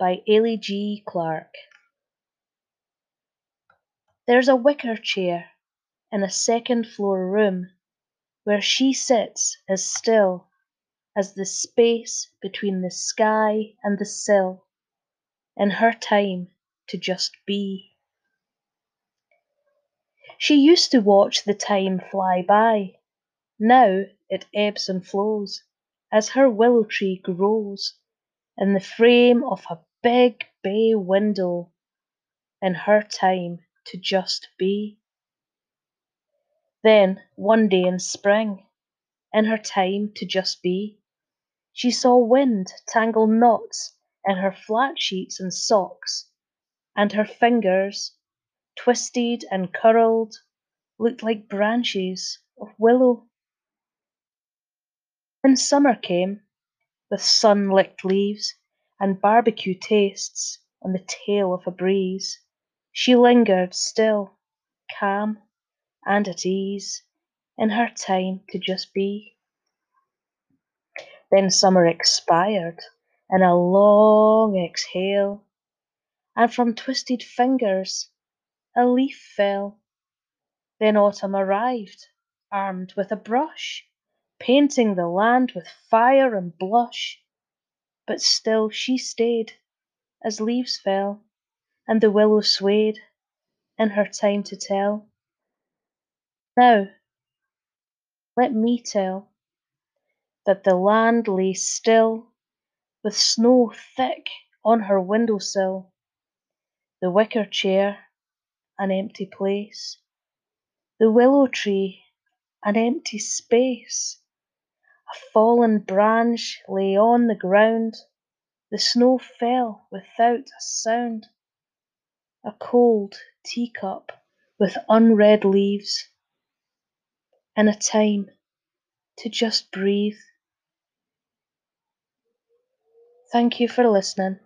by Ailey G. Clark. There's a wicker chair in a second floor room where she sits as still as the space between the sky and the sill in her time to just be. She used to watch the time fly by. Now it ebbs and flows as her willow tree grows in the frame of a big bay window in her time to just be. Then, one day in spring, in her time to just be, she saw wind tangle knots in her flat sheets and socks, and her fingers, twisted and curled, looked like branches of willow. When summer came, with sun licked leaves and barbecue tastes on the tail of a breeze, she lingered still, calm and at ease in her time to just be. Then summer expired in a long exhale, and from twisted fingers a leaf fell. Then autumn arrived, armed with a brush, painting the land with fire and blush. But still she stayed as leaves fell, and the willow swayed in her time to tell. Now, let me tell that the land lay still, with snow thick on her window sill, the wicker chair an empty place, the willow tree an empty space. A fallen branch lay on the ground, the snow fell without a sound. A cold teacup with unread leaves and a time to just breathe. Thank you for listening.